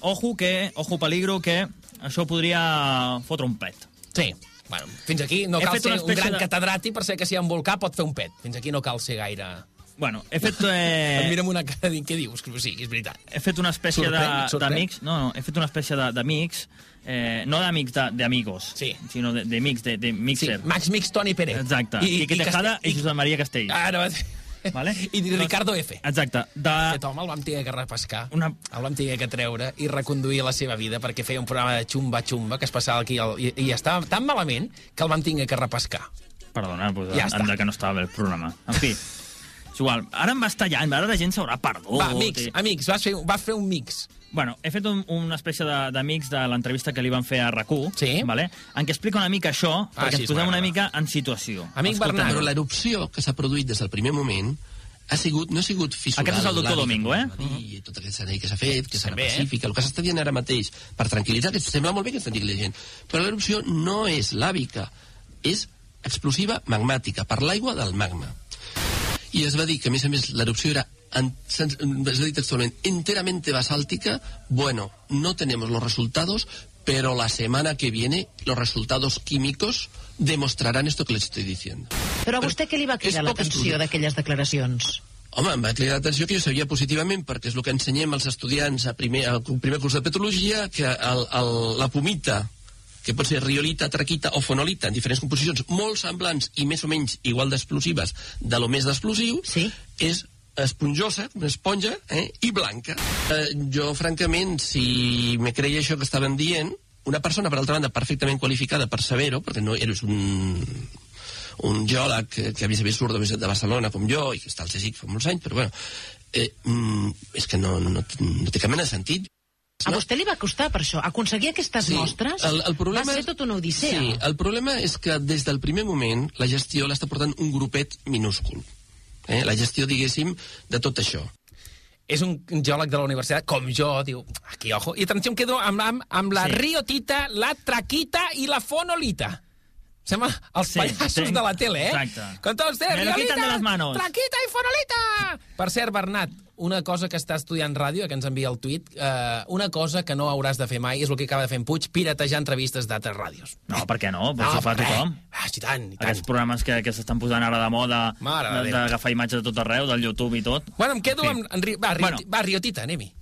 ojo, que, ojo peligro, que això podria fotre un pet. Sí. Bueno, fins aquí no He cal ser un gran de- catedràtic per ser que si volcà pot fer un pet. Fins aquí no cal ser gaire... Bueno, he fet... Eh... [laughs] Mira'm una cara dient què dius, que sí, és veritat. he fet una espècie de- d'amics... No, no, he fet una espècie de- d'amics, eh, no d'amics de- d'amigos, Sí. sinó de- d'amics, de, de Sí, mixer. Max Mix, Toni Pérez. Exacte. I, Quique Tejada i, Josep Maria Castell. Ah, no, Vale? [laughs] I Ricardo F. Exacte. De... Aquest home el vam tenir que repescar, Una- el vam tenir que treure i reconduir la seva vida perquè feia un programa de xumba-xumba que es passava aquí al, i, i estava tan malament que el vam tenir que repescar. Perdona, pues, Ja ja està. que no estava bé el programa. En fi, [laughs] és igual. Ara em vas tallant, ara la gent s'haurà perdut. Va, amics, i- amics, vas fer, vas fer un mix. Bueno, he fet un, una espècie de- d'amics de, l'entrevista que li van fer a rac Sí. vale? en què explica una mica això, Ah, perquè sí, ens posem va, una mica en situació. Amic Escolta, Bernat. Però l'erupció que s'ha produït des del primer moment ha sigut, no ha sigut fissurada. Aquest és el doctor Domingo, eh? marí I tot aquest anell que s'ha fet, que serà bé, eh? pacífica. El que s'està dient ara mateix, per tranquil·litzar, que sembla molt bé que ens la gent, però l'erupció no és làbica, és explosiva magmàtica, per l'aigua del magma. I es va dir que, a més a més, l'erupció era en- es va dir textualment, enteramente basáltica, bueno, no tenemos los resultados, pero la semana que viene los resultados químicos demostrarán esto que les estoy diciendo. Però a vostè què li va cridar l'atenció d'aquelles declaracions? Home, em va cridar l'atenció que jo sabia positivament, perquè és el que ensenyem als estudiants a primer, al primer curs de petrologia, que el, el, la pomita, que pot ser riolita, traquita o fonolita, en diferents composicions molt semblants i més o menys igual d'explosives de lo més d'explosiu, Sí. és esponjosa, una esponja, eh, i blanca. Eh, jo, francament, si me creia això que estaven dient, una persona, per altra banda, perfectament qualificada per saber-ho, perquè no eres un, un geòleg que, que a més a més surt de, de Barcelona com jo i que està al CSIC fa molts anys, però bueno, eh, mm, és que no, no, no té cap mena de sentit. A vostè li va costar per això. Aconseguir aquestes mostres el, el problema va ser és- tot una odissea. Sí, el problema és que des del primer moment la gestió l'està portant un grupet minúscul. Eh? La gestió, diguéssim, de tot això. És un geòleg de la universitat, com jo, diu, aquí, ojo. I atenció, em quedo amb, amb, amb la Sí. riotita, la traquita i la fonolita. Sembla els Sí, pallassos sí. de la tele, eh? Exacte. Con todos ustedes, riolita, de las manos. traquita i fonolita! Per cert, Bernat, una cosa que està estudiant ràdio, que ens envia el tuit, eh, una cosa que no hauràs de fer mai és el que acaba de fer en Puig, piratejar entrevistes d'altres ràdios. No, per què no? Però això ho fa tothom. Ah, sí, tant, i tant. Aquests programes que, que s'estan posant ara de moda, de de- d'agafar imatges de tot arreu, del YouTube i tot. Bueno, em quedo fi. amb... En, va, Rioti, Bueno. va, Riotita, anem-hi.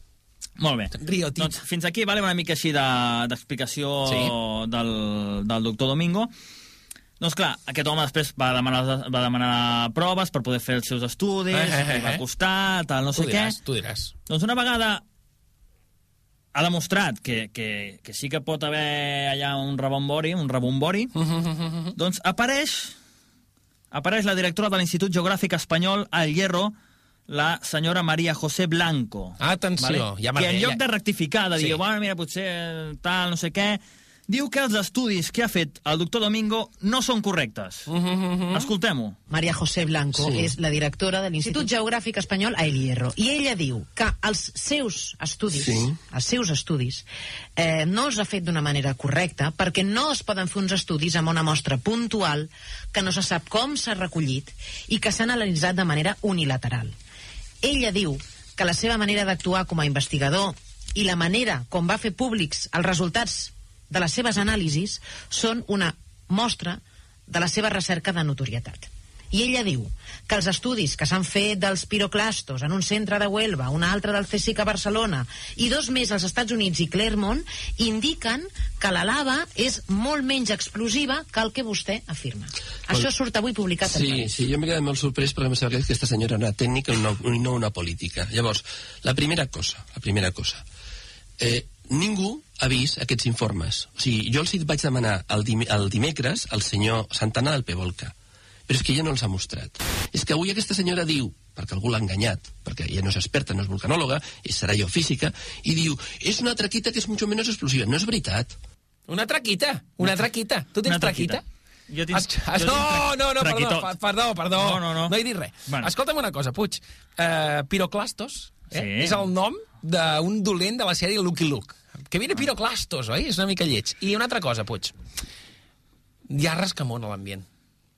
Molt bé. Riotita. Doncs fins aquí vale una mica així de- d'explicació Sí. del, del doctor Domingo. Doncs clar, aquest home després va demanar, va demanar proves per poder fer els seus estudis, Eh, eh, eh, va eh. costar, tal, no Tu sé què. diràs, tu diràs. Doncs una vegada ha demostrat que, que, que sí que pot haver allà un rebombori, un rebombori, [laughs] doncs apareix apareix la directora de l'Institut Geogràfic Espanyol al Hierro, la senyora Maria José Blanco. Atenció, ja que en lloc de rectificar, de dir, Sí. bueno, mira, potser tal, no sé què, diu que els estudis que ha fet el doctor Domingo no són correctes. Escoltem-ho. Maria José Blanco Sí. és la directora de l'Institut Geogràfic Espanyol a El Hierro. I ella diu que els seus estudis, Sí. els seus estudis, eh, no els ha fet d'una manera correcta perquè no es poden fer uns estudis amb una mostra puntual que no se sap com s'ha recollit i que s'han analitzat de manera unilateral. Ella diu que la seva manera d'actuar com a investigador i la manera com va fer públics els resultats de les seves anàlisis són una mostra de la seva recerca de notorietat. I ella diu que els estudis que s'han fet dels piroclastos en un centre de Huelva, un altre del CSIC a Barcelona i dos més als Estats Units i Clermont indiquen que la lava és molt menys explosiva que el que vostè afirma. Això surt avui publicat en Sí, País. sí, jo m'he quedat molt sorprès perquè em sembla que aquesta senyora era una tècnica i no, no una política. Llavors, la primera cosa, la primera cosa, eh, ningú ha vist aquests informes. O sigui, jo els vaig demanar el, dim el dimecres al senyor Santana del Pevolca, però és que ella no els ha mostrat. És que avui aquesta senyora diu, perquè algú l'ha enganyat, perquè ella no és experta, no és vulcanòloga, és serà geofísica, i diu, és una traquita que és mucho menos explosiva. No és veritat. Una traquita, una traquita. Tu tens traquita. traquita? Jo tinc- Es... jo no, no, no, perdó, perdó, perdó. No, no, no. No he dit res. Bueno. Escolta'm una cosa, Puig. Uh, Piroclastos eh? Sí. és el nom d'un dolent de la sèrie Lucky Luke. Que viene Piroclastos, oi? És una mica lleig. I una altra cosa, Puig. Hi ha rescamón a l'ambient.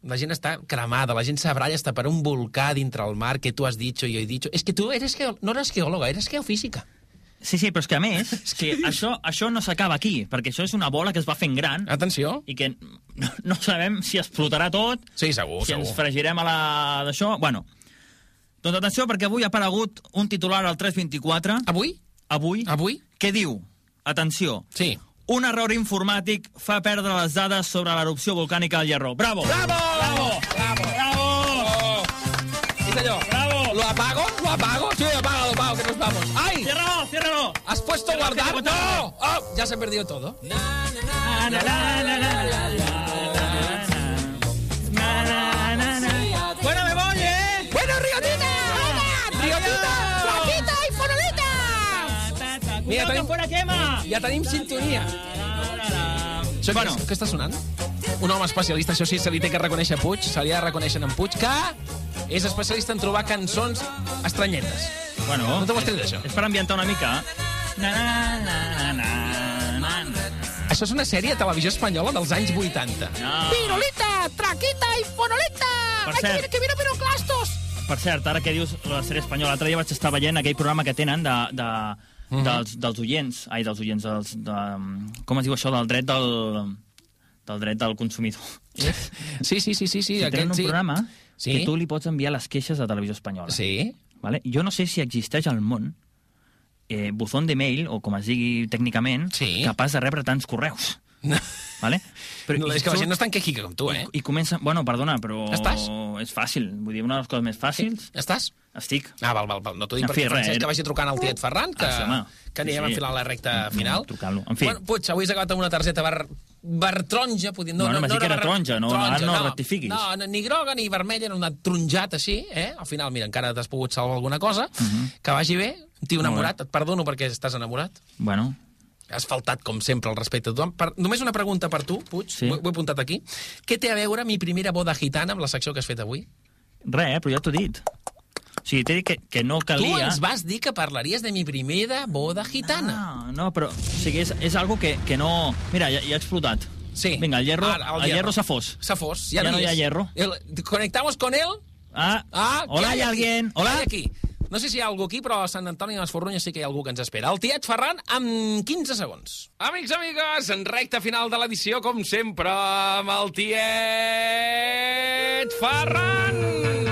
La gent està cremada, la gent s'abralla hasta per un volcà dintre el mar que tu has i jo he dicho. És que tu eres geo... no eres geòloga, eres geofísica. Sí, sí, però és que a més, [laughs] és que això, això no s'acaba aquí, perquè això és una bola que es va fent gran Atenció. i que no, no sabem si explotarà tot, Sí, segur, si ens segur. fregirem a la d'això. Bueno, doncs atenció, perquè avui ha aparegut un titular al 324. Avui? Avui. Avui? Què diu? Atenció. Sí. Un error informàtic fa perdre les dades sobre l'erupció volcànica del Hierro. Bravo! Bravo! Bravo! Bravo! Bravo! És allò. Bravo! ¿Lo apago? ¿Lo apago? Sí, apaga, lo apago, que nos vamos. ¡Ay! ¡Ciérralo, ciérralo! ¿Has puesto Cierra, guardar? ¡No! ¡Oh! Ya se ha perdido todo. Na, na, na, na, na, na, na, na, tenim, fuera quema! ja tenim sintonia. Això Bueno. què, està sonant? Un home especialista, això sí, se li té que reconèixer a Puig, se li ha de reconèixer en Puig, que és especialista en trobar cançons estranyetes. Bueno, No te ho has tret, això? és per ambientar una mica. Na, na, na, na, na, na. Això és una sèrie de televisió espanyola dels anys 80. No. Pirolita, traquita i fonolita! Per Ai, que cert. viene, que viene Piroclastos! Per cert, ara que dius la sèrie espanyola, l'altre dia vaig estar veient aquell programa que tenen de, de, Mhm. dels, dels oients, ai, dels oients, dels, de, com es diu això, del dret del, del dret del consumidor. Sí, sí, sí, sí, sí, Sí, tenen aquest un sí. programa Sí. que tu li pots enviar les queixes a Televisió Espanyola. Sí. Vale? Jo no sé si existeix al món eh, buzón de mail, o com es digui tècnicament, Sí. capaç de rebre tants correus. [laughs] Vale? Però no, és que la gent no és tan quejica com tu, eh? I, I comença... Bueno, perdona, però... Estàs? És fàcil. Vull dir, una de les coses més fàcils... Estàs? Estic. Ah, val, val, val. No t'ho dic En perquè fi, Francesc que vagi trucant al tiet Ferran, que, Ah, sí, home. que anirem Sí, sí. enfilant la recta final. Trucar-lo. En fi. Bueno, Puig, avui has acabat amb una targeta bar, bar taronja, podríem... No, Bueno, no, m'has dit que era taronja, no- ara no rectifiquis. No, no, ni groga ni vermella, era una tronjat així, eh? Al final, mira, encara t'has pogut salvar alguna cosa. Que vagi bé. Un tio Mhm. Enamorat, et perdono perquè estàs enamorat. Bueno, Has faltat, com sempre, al respecte a tothom. Per, només una pregunta per tu, Puig, Sí. ho, he apuntat aquí. Què té a veure mi primera boda gitana amb la secció que has fet avui? res, eh, però ja t'ho he dit. O sigui, t'he dit que, que no Tu calia... ens vas dir que parlaries de mi primera boda gitana. No, no, però o sigui, és, és algo que, que no... Mira, ja, ja ha explotat. Sí. Vinga, el hierro, Ara, el hierro s'ha fos. S'ha fos. Ja no hi ha hierro. El, conectamos con él. Ah, Ah, hola, ¿qué hi ha aquí? alguien. ¿Qué Hola. hay aquí? No sé si hi ha algú aquí, però a Sant Antoni de les Forrunyes sí que hi ha algú que ens espera. El tiet Ferran amb 15 segons. Amics, amigues, en recta final de l'edició, com sempre, amb el tiet Ferran!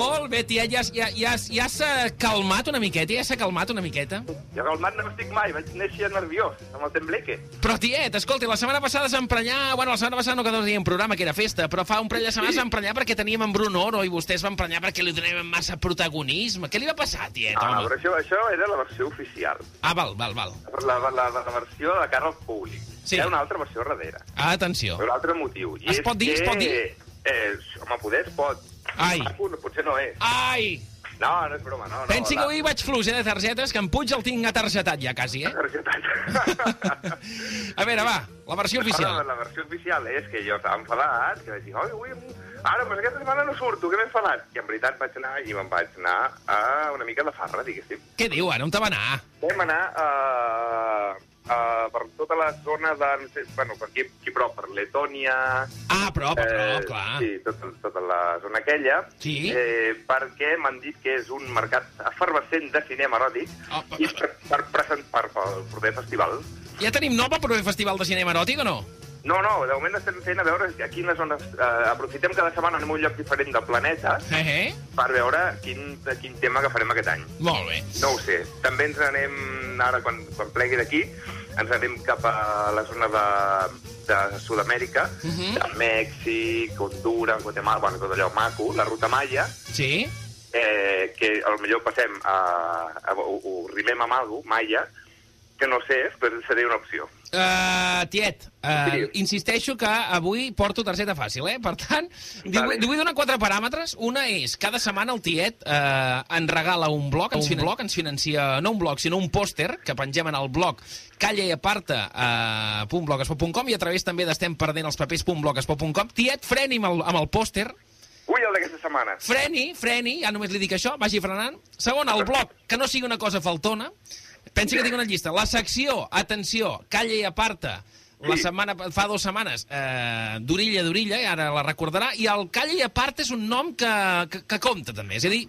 Molt bé, tia, ja, ja, ja, ja s'ha calmat una miqueta, ja s'ha calmat una miqueta. Jo calmat no estic mai, vaig néixer nerviós, amb el tembleque. Però, tiet, escolti, la setmana passada s'emprenyà... Bueno, la setmana passada no que teníem programa, que era festa, però fa un parell de setmanes s'emprenyà perquè teníem en Bruno Oro i vostè es va emprenyar perquè li donem massa protagonisme. Què li va passar, tiet, Ah, home? però això, això era la versió oficial. Ah, val, val, val. La, la, la, la versió de cara al públic. Sí. Hi ha una altra versió darrere. Atenció. Hi ha un altre motiu. I Es pot dir, es que, pot dir? Eh, home, poder es pot. Ai. No, potser no és. Ai! No, no és broma, no. no Pensi que avui vaig fluix, eh, de targetes, que en Puig el tinc atargetat ja, quasi, eh? [laughs] A veure, va, la versió oficial. La, la versió oficial és que jo estava enfadat, que vaig dir, oi, avui... Ara, però aquesta setmana no surto, que m'he enfadat. I en veritat vaig anar i me'n vaig anar a una mica de farra, diguéssim. Què diu, ara? On te va anar? Vam anar uh, uh, per tota la zona de... No sé, bueno, per aquí, aquí prop, per Letònia... Ah, prop, a prop, clar. Sí, tota, tota la zona aquella. Sí. Eh, perquè m'han dit que és un mercat efervescent de cinema eròtic Oh, i per, per, present, per, pel proper festival. Ja tenim nom per proper festival de cinema eròtic o no? No, no, de moment estem fent a veure a quines zones... Eh, aprofitem cada setmana a un lloc diferent del planeta Eh, eh? per veure quin, quin tema agafarem aquest any. Molt bé. No ho sé. També ens anem, ara quan, quan plegui d'aquí, ens anem cap a la zona de, de Sud-amèrica, Mhm. de Mèxic, Honduras, Guatemala, bueno, tot allò maco, la ruta Maya, Sí? eh, que al millor passem a... a ho, ho rimem amb algú, Maya, que no sé, però seria una opció. Uh, tiet, uh, Sí. insisteixo que avui porto targeta fàcil, eh? Per tant, li vull, li vull donar quatre paràmetres. Una és, cada setmana el tiet uh, ens regala un blog, ens, un blog, ens financia, no un blog, sinó un pòster que pengem en el blog calla i aparta uh, .blogspot.com i a través també d'estem perdent els papers.blogspot.com. Tiet, freni amb el, amb el pòster, Ui, el d'aquesta setmana. freni, freni, ja només li dic això, vagi frenant. Segon, el blog, que no sigui una cosa faltona. Pensi que tinc una llista. La secció, atenció, calla i aparta, la setmana, fa dues setmanes, eh, d'orilla d'orilla, i ara la recordarà, i el calla i aparta és un nom que, que, que compta també. És a dir,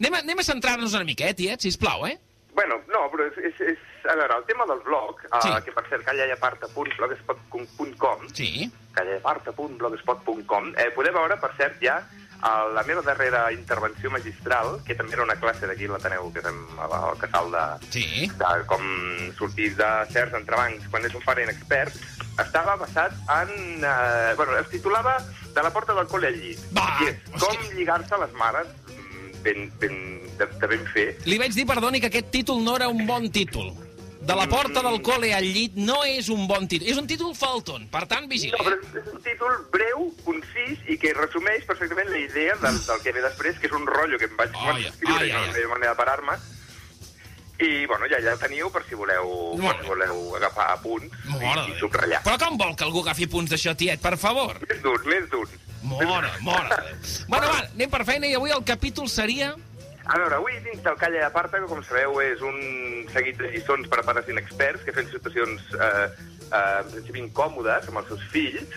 anem a, anem a centrar-nos una miqueta, tiet, sisplau, eh? Bueno, no, però és, és, és... A veure, el tema del blog, uh, Sí. que per cert, callaiaparta.blogspot.com, Sí. callaiaparta.blogspot.com, eh, podeu veure, per cert, ja a la meva darrera intervenció magistral, que també era una classe d'aquí a l'Ateneu, que és en- al casal de, Sí. de com sortir de certs entrebancs quan és un pare inexpert, estava basat en... Eh, bueno, es titulava De la porta del col·le al llit. Va, I és com lligar-se a les mares mm, ben, ben, de, de ben fer. Li vaig dir, perdoni, que aquest títol no era un bon títol. De la porta del col·le al llit no és un bon títol. És un títol falton, per tant, vigili. No, però és, un títol breu, concís i que resumeix perfectament la idea del, del que ve després, que és un rotllo que em vaig Ai, escriure ai, i no ai. hi havia manera de parar-me. I, bueno, ja, ja el teniu per si voleu, per si voleu agafar apunts Mora i, i subratllar. Però com vol que algú agafi punts d'això, tiet, per favor? Més d'un, més d'un. Mora, mora. bueno, va, anem per feina i avui el capítol seria... A veure, avui dins del Calla i Aparta, que com sabeu és un seguit de lliçons per a pares inexperts que fent situacions eh, eh, en principi incòmodes amb els seus fills,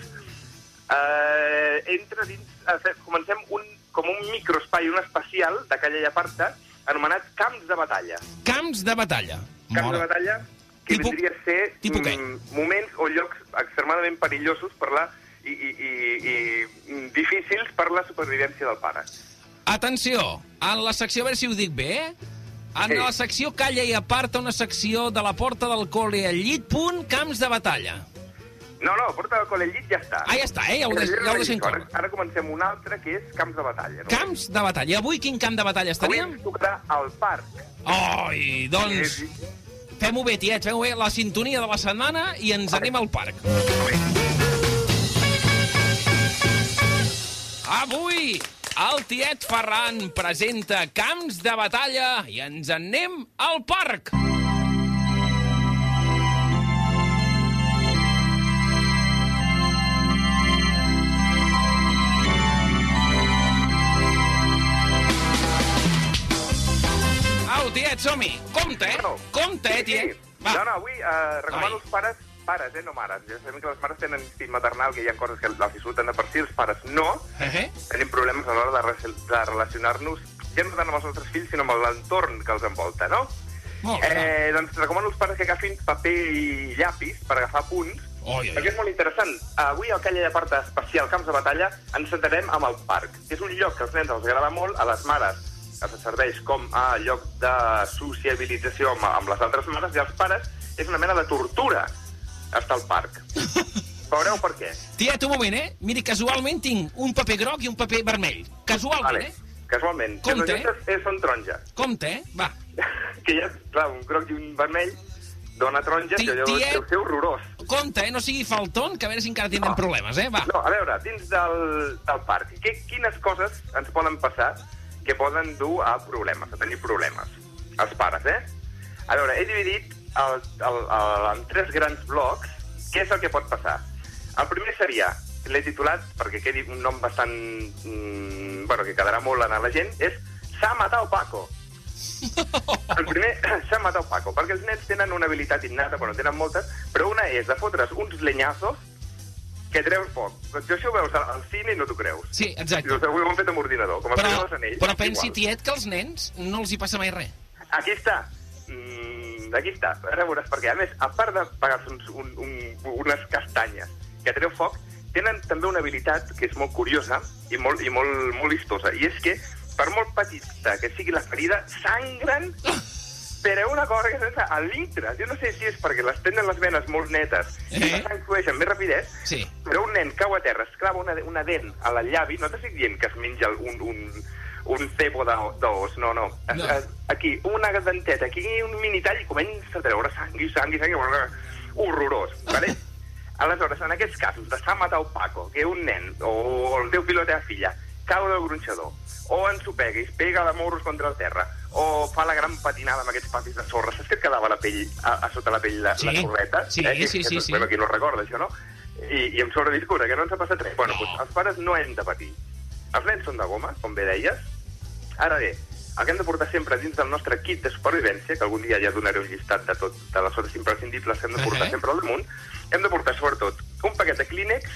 eh, entra dins... Eh, comencem un, com un microespai, un especial de Calla i Aparta, anomenat Camps de Batalla. Camps de batalla. Camps de batalla que Tipus- vindria a ser tipus què? mm, moments o llocs extremadament perillosos per la, i, i, i, i difícils per la supervivència del pare. Atenció, en la secció, a veure si ho dic bé, eh? En Sí. la secció Calla i aparta una secció de la porta del col·le al llit, punt, camps de batalla. No, no, porta del col·le al llit ja està. Ah, ja està, eh? Ja ho, ja ho deixem Ara, córrer. ara comencem un altre que és camps de batalla. No? Camps de batalla. I avui quin camp de batalla Avui estaríem? ens tocarà al parc. Ai, doncs... Fem-ho bé, tiets, fem-ho bé. La sintonia de la setmana i ens anem al parc. Avui, el tiet Ferran presenta Camps de batalla i ens en anem al parc. Au, tiet, som-hi. Compte, eh? Compte, eh, tiet. Va. No, no, avui eh, recomano Ai. als pares, pares, eh, no mares. Ja sabem que les mares tenen instinct maternal, que hi ha coses que les disfruten de per si, els pares no. Eh? Tenim problemes a l'hora de, re- de relacionar-nos ja no tant amb els nostres fills, sinó amb l'entorn que els envolta, no? Molt bé. Eh, doncs recomano als pares que agafin paper i llapis per agafar punts Oi, oi, perquè és molt interessant. Avui al Calla de Porta Especial Camps de Batalla ens centrarem amb el parc, que és un lloc que als nens els agrada molt, a les mares els serveix com a lloc de sociabilització amb, amb les altres mares, i als pares és una mena de tortura estar al parc. Veureu per què. Tiet, un moment, eh? Miri, casualment tinc un paper groc i un paper vermell. Casualment, Vale. eh? Casualment. Compte, és, són taronja. Compte, eh? Va. [laughs] que ja, clar, un groc i un vermell dona taronja, Ti- que allò tiet. deu ser horrorós. Compte, eh? No sigui falton, que a veure si encara tindrem problemes, eh? Va. No, a veure, dins del, del parc, que, quines coses ens poden passar que poden dur a problemes, a tenir problemes? Els pares, eh? A veure, he dividit el, el, el, en tres grans blocs què és el que pot passar. El primer seria, l'he titulat, perquè quedi un nom bastant... Mm, bueno, que quedarà molt en la gent, és S'ha matat Paco. [laughs] El primer, [clears throat] s'ha matat Paco, perquè els nens tenen una habilitat innata, bueno, tenen moltes, però una és de fotre's uns lenyazos que treus foc. Jo això ho veus al, cine i no t'ho creus. Sí, exacte. I ho hem fet amb ordinador, com Però, Anells. però pensi, igual. tiet, que als nens no els hi passa mai res. Aquí està. Mm, aquí està. Ara veuràs perquè, a més, a part de pagar-se uns, un, un, unes castanyes que treu foc, tenen també una habilitat que és molt curiosa i molt, i molt, molt listosa, i és que, per molt petita que sigui la ferida, sangren per una cosa que sense a litres. Jo no sé si és perquè les tenen les venes molt netes i Eh? la sang flueix amb més rapidesa, Sí. però un nen cau a terra, es clava una, una dent a la llavi, no t'estic dient que es menja un, un, un cebo d'o- d'os, no, no. No. Es, aquí, una denteta, aquí un mini tall i comença a treure sang i sang i sang, horrorós, vale? [laughs] Aleshores, en aquests casos de s'ha matat Paco, que un nen o el teu fill o la teva filla cau del gronxador, o ensopega i es pega de morros contra el terra, o fa la gran patinada amb aquests papis de sorra, saps que et quedava la pell, a, a sota la pell la, Sí. la sorreta? Sí, que, sí, que, sí, sí. Bueno, qui no recorda això, no? I, i em sobreviscura, que no ens ha passat res. Bueno, doncs, els pares no hem de patir. Els nens són de goma, com bé deies. Ara bé, el que hem de portar sempre dins del nostre kit de supervivència, que algun dia ja donaré un llistat de tot, de les coses imprescindibles que hem de portar Eh. sempre al damunt, hem de portar sobretot un paquet de Kleenex,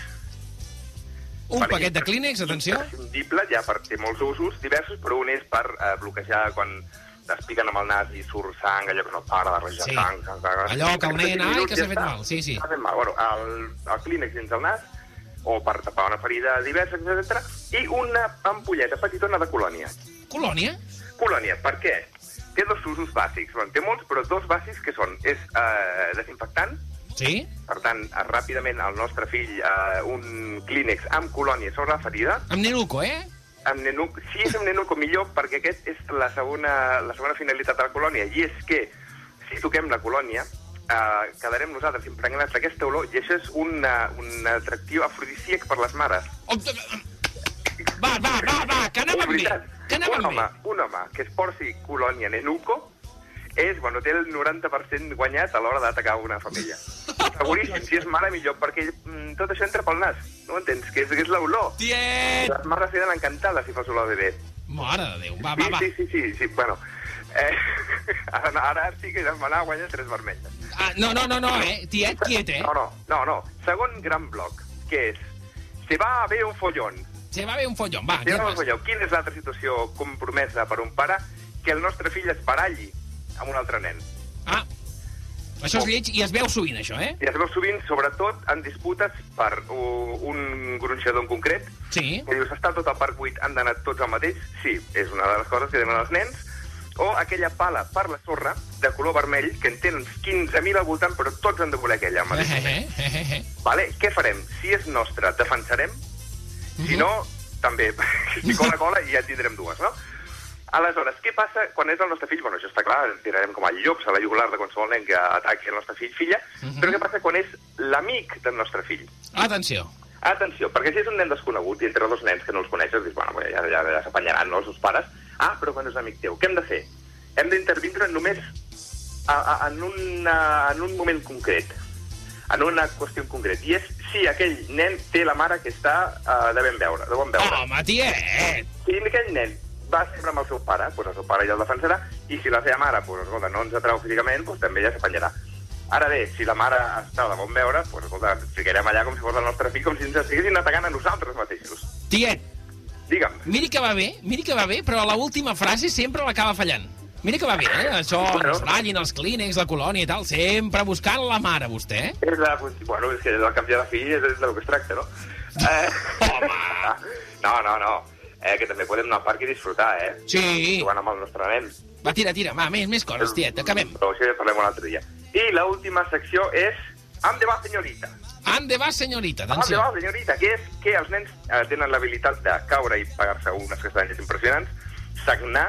Un Vale. paquet de clínex, atenció. imprescindible, ja per, té molts usos diversos, però un és per eh, bloquejar quan es piquen amb el nas i surt sang, allò que no para de rejar Sí. sang, sang, sang. Allò que el nen, ai, que s'ha fet mal. Sí, sí. S'ha fet mal. Bueno, el, el clínex dins el nas, o per tapar una ferida diversa, etc. I una ampolleta petitona de colònia. Colònia? Colònia, per què? Té dos usos bàsics. Bueno, té molts, però dos bàsics que són és eh, desinfectant, Sí? per tant, eh, ràpidament al nostre fill eh, un clínex amb colònia sobre la ferida, Amb Nenuco, eh? amb nenuc, si és amb nenuco millor, perquè aquest és la segona, la segona finalitat de la colònia, i és que si toquem la colònia, eh, quedarem nosaltres impregnats d'aquesta olor, i això és una, un atractiu afrodisíac per les mares. Va, va, va, va, que És bé. veritat. Que un anàvem home, bé. un home que es porti colònia nenuco és, bueno, té el 90% guanyat a l'hora d'atacar una família. [laughs] Seguríssim, si és mare millor, perquè mm, tot això entra pel nas, no entens? Que és, que és l'olor. Tiet! Les mares queden encantades si fas olor a bebè. Mare de Déu, va, Sí, va, va. sí, sí, sí, sí, bueno. Eh, [laughs] ara, ara sí que Germanà guanya tres vermelles. Ah, no, no, no, no, eh? Tiet, quiet, eh? No, no, no, no. Segon gran bloc, que és se va a haver un follón. Se va bé un follon, va, Se va haver un follón. Quina és l'altra situació compromesa per un pare? Que el nostre fill es baralli amb un altre nen. Ah, això és lleig i es veu sovint, això, eh? I es veu sovint, sobretot, en disputes per uh, un gronxador en concret, Sí. que dius, està tot el parc buit, han d'anar tots al mateix? Sí, és una de les coses que demanen els nens. O aquella pala per la sorra, de color vermell, que en tenen 15.000 al voltant, però tots han de voler aquella mateix Eh, moment. eh, eh, eh. Vale? Què farem? Si és nostra, defensarem. Si Mhm. no, també. [laughs] si cola, cola, i ja en tindrem dues, no? Aleshores, què passa quan és el nostre fill? Bueno, això està clar, tirarem com a llops a la jugular de qualsevol nen que ataqui el nostre fill, filla, Mhm. però què passa quan és l'amic del nostre fill? Atenció. Atenció, perquè si és un nen desconegut i entre dos nens que no els coneixes, dius, bueno, ja, ja, ja s'apanyaran, no, els seus pares. Ah, però quan és amic teu, què hem de fer? Hem d'intervindre només a, a, en, una, en un moment concret, en una qüestió en concret, i és si aquell nen té la mare que està uh, de ben veure, de bon veure. Home, tiet! Si aquell nen va sempre amb el seu pare, doncs el seu pare ja el defensarà, i si la seva mare, doncs, escolta, no ens atrau físicament, doncs també ja s'apanyarà. Ara bé, si la mare està de bon veure, doncs, escolta, ens ficarem allà com si fos el nostre fill, com si ens estiguessin atacant a nosaltres mateixos. Tiet, Digue'm. miri que va bé, miri que va bé, però la última frase sempre l'acaba fallant. Mira que va bé, eh? Això, Bueno. ratllin els clínex, la colònia i tal, sempre buscant la mare, vostè, eh? És la, bueno, és que del cap de la fi és, del que es tracta, no? Eh, [laughs] no, no, no. Eh, que també podem anar al parc i disfrutar, eh? Sí. Jugant amb el nostre nen. Va, tira, tira, va, més, més coses, tiet, acabem. Però això ja parlem un altre dia. I la última secció és Ande va, senyorita. Ande va, senyorita, Ande atenció. va, senyorita, que és que els nens eh, tenen l'habilitat de caure i pagar-se unes castanyes impressionants, sagnar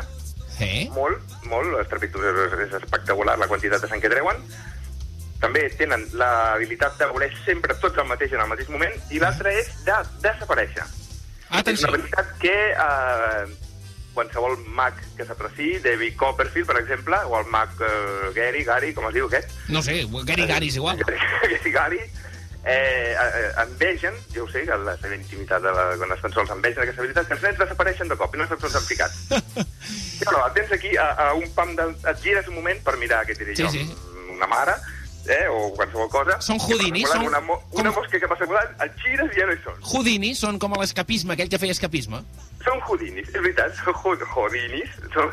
Sí. molt, molt, estrepitós, és, és espectacular la quantitat de sang que treuen. També tenen l'habilitat de voler sempre tots el mateix en el mateix moment, i l'altra és de desaparèixer. És una habilitat que eh, qualsevol mag que s'apreci, David Copperfield, per exemple, o el mag eh, Gary, Gary, com es diu aquest? No sé, Gary Gary és igual. Gary [laughs] Gary, eh, eh, envegen, jo ho sé, que la seva intimitat, de la, quan estan sols, envegen aquesta habilitat, que els nens desapareixen de cop i no saps on s'han ficat. Bueno, el tens aquí a, a un pam de... Et gires un moment per mirar, què et diré Sí, jo, sí. una mare, eh, o qualsevol cosa. Són que Houdini, són Una, mo una mosca que passa volant, et gires i ja no hi són. Houdini són com l'escapisme, aquell que feia escapisme. Són Houdinis, és veritat, són Houd- Houdinis. Són...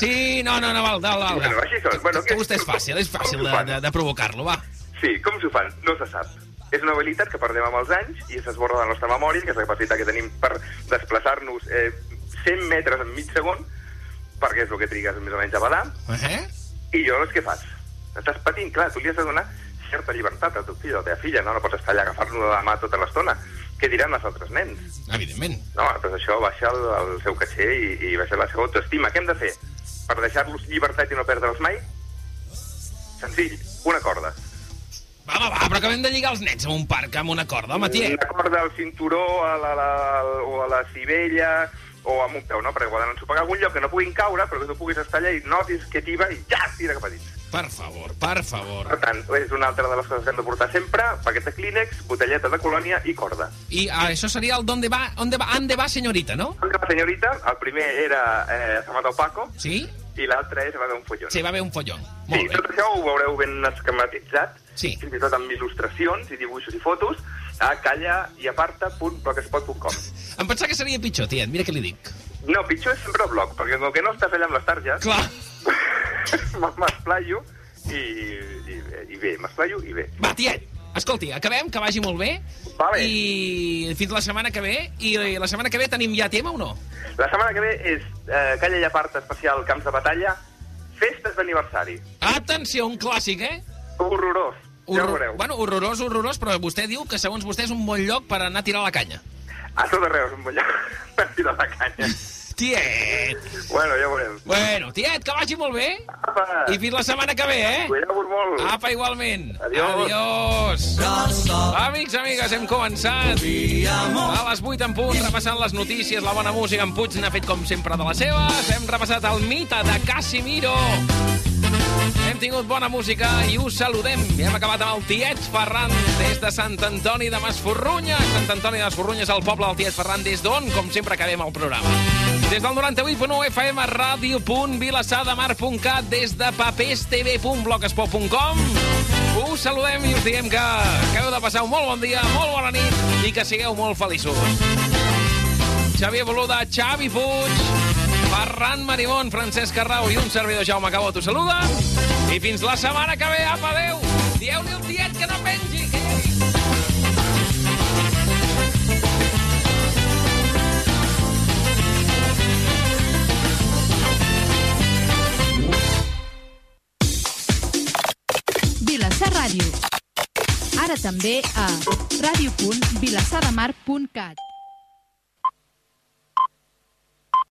Sí, no, no, no, val, val, val. Bueno, així són. Bueno, que vostè és fàcil, és fàcil de, de, de provocar-lo, va. Sí, com s'ho fan? No se sap. És una habilitat que perdem amb els anys i s'esborra de la nostra memòria, que és la capacitat que tenim per desplaçar-nos eh, 100 metres en mig segon, perquè és el que trigues més o menys a badar, Eh? i jo és què fas? Estàs patint, clar, tu li has de donar certa llibertat al teu fill o a la teva filla, no? No pots estar allà agafant-lo de la mà tota l'estona. Què diran els altres nens? Evidentment. No, doncs això baixa el, el seu caché i, i baixa la seva autoestima. Què hem de fer? Per deixar-los llibertat i no perdre'ls mai? Senzill, una corda. Va, va, va, però acabem de lligar els nets a un parc amb una corda, home, tiet. Una corda al cinturó a la, la, o a la civella o amb un peu, no? Perquè poden ensopegar a algun lloc que no puguin caure, però que tu puguis estar allà i notis que tiba i ja tira cap a dins. Per favor, per favor. Per tant, és una altra de les coses que hem de portar sempre, paquet de clínex, botelleta de colònia i corda. I ah, això seria el d'onde va, onde va, ande va, senyorita, no? Ande va, senyorita, el primer era eh, Se mató Paco, Sí? I l'altre és Va haver un follon. Sí, va haver un follon. Sí, tot això ho veureu ben esquematitzat, sí. fins i tot amb il·lustracions i dibuixos i fotos, a callaiaparta.blogspot.com. Em pensava que seria pitjor, tiet, mira què li dic. No, pitjor és sempre el blog, perquè com que no estàs allà amb les targes... Clar. [laughs] M'esplaio i, i, i bé, m'esplaio i bé. Va, tiet, escolti, acabem, que vagi molt bé. Va bé. I fins la setmana que ve. I la setmana que ve tenim ja tema o no? La setmana que ve és eh, Calla i Aparta especial Camps de Batalla, festes d'aniversari. Atenció, un clàssic, eh? Horrorós. Ja ho Horror... veureu. Bueno, horrorós, horrorós, però vostè diu que segons vostè és un bon lloc per anar a tirar la canya. A tot arreu és un bon lloc [laughs] per tirar la canya. Tiet! Bueno, ja veurem. Bueno, tiet, que vagi molt bé. Apa. I fins la setmana que ve, eh? Cuideu-vos molt. Apa, igualment. Adiós. Adiós. Amics, amigues, hem començat a les 8 en punt, repassant les notícies, la bona música. En Puig n'ha fet, com sempre, de les seves. Hem repassat el mite de Casimiro. Hem tingut bona música i us saludem. I hem acabat amb el Tiet Ferran des de Sant Antoni de Masforrunya. Sant Antoni de Masforrunya és el poble del Tiet Ferran des d'on, com sempre, acabem el programa. Des del 98.1 FM, ràdio.vilassadamar.cat, des de paperstv.blogspot.com. Us saludem i us diem que acabeu de passar un molt bon dia, molt bona nit i que sigueu molt feliços. Xavier Boluda, Xavi Puig, Ferran Marimón, Francesc Arrau i un servidor Jaume Cabot us saluda. I fins la setmana que ve, apa, adeu! Dieu-li al tiet que no pengi! Vilassar Ràdio. Ara també a ràdio.vilassadamar.cat.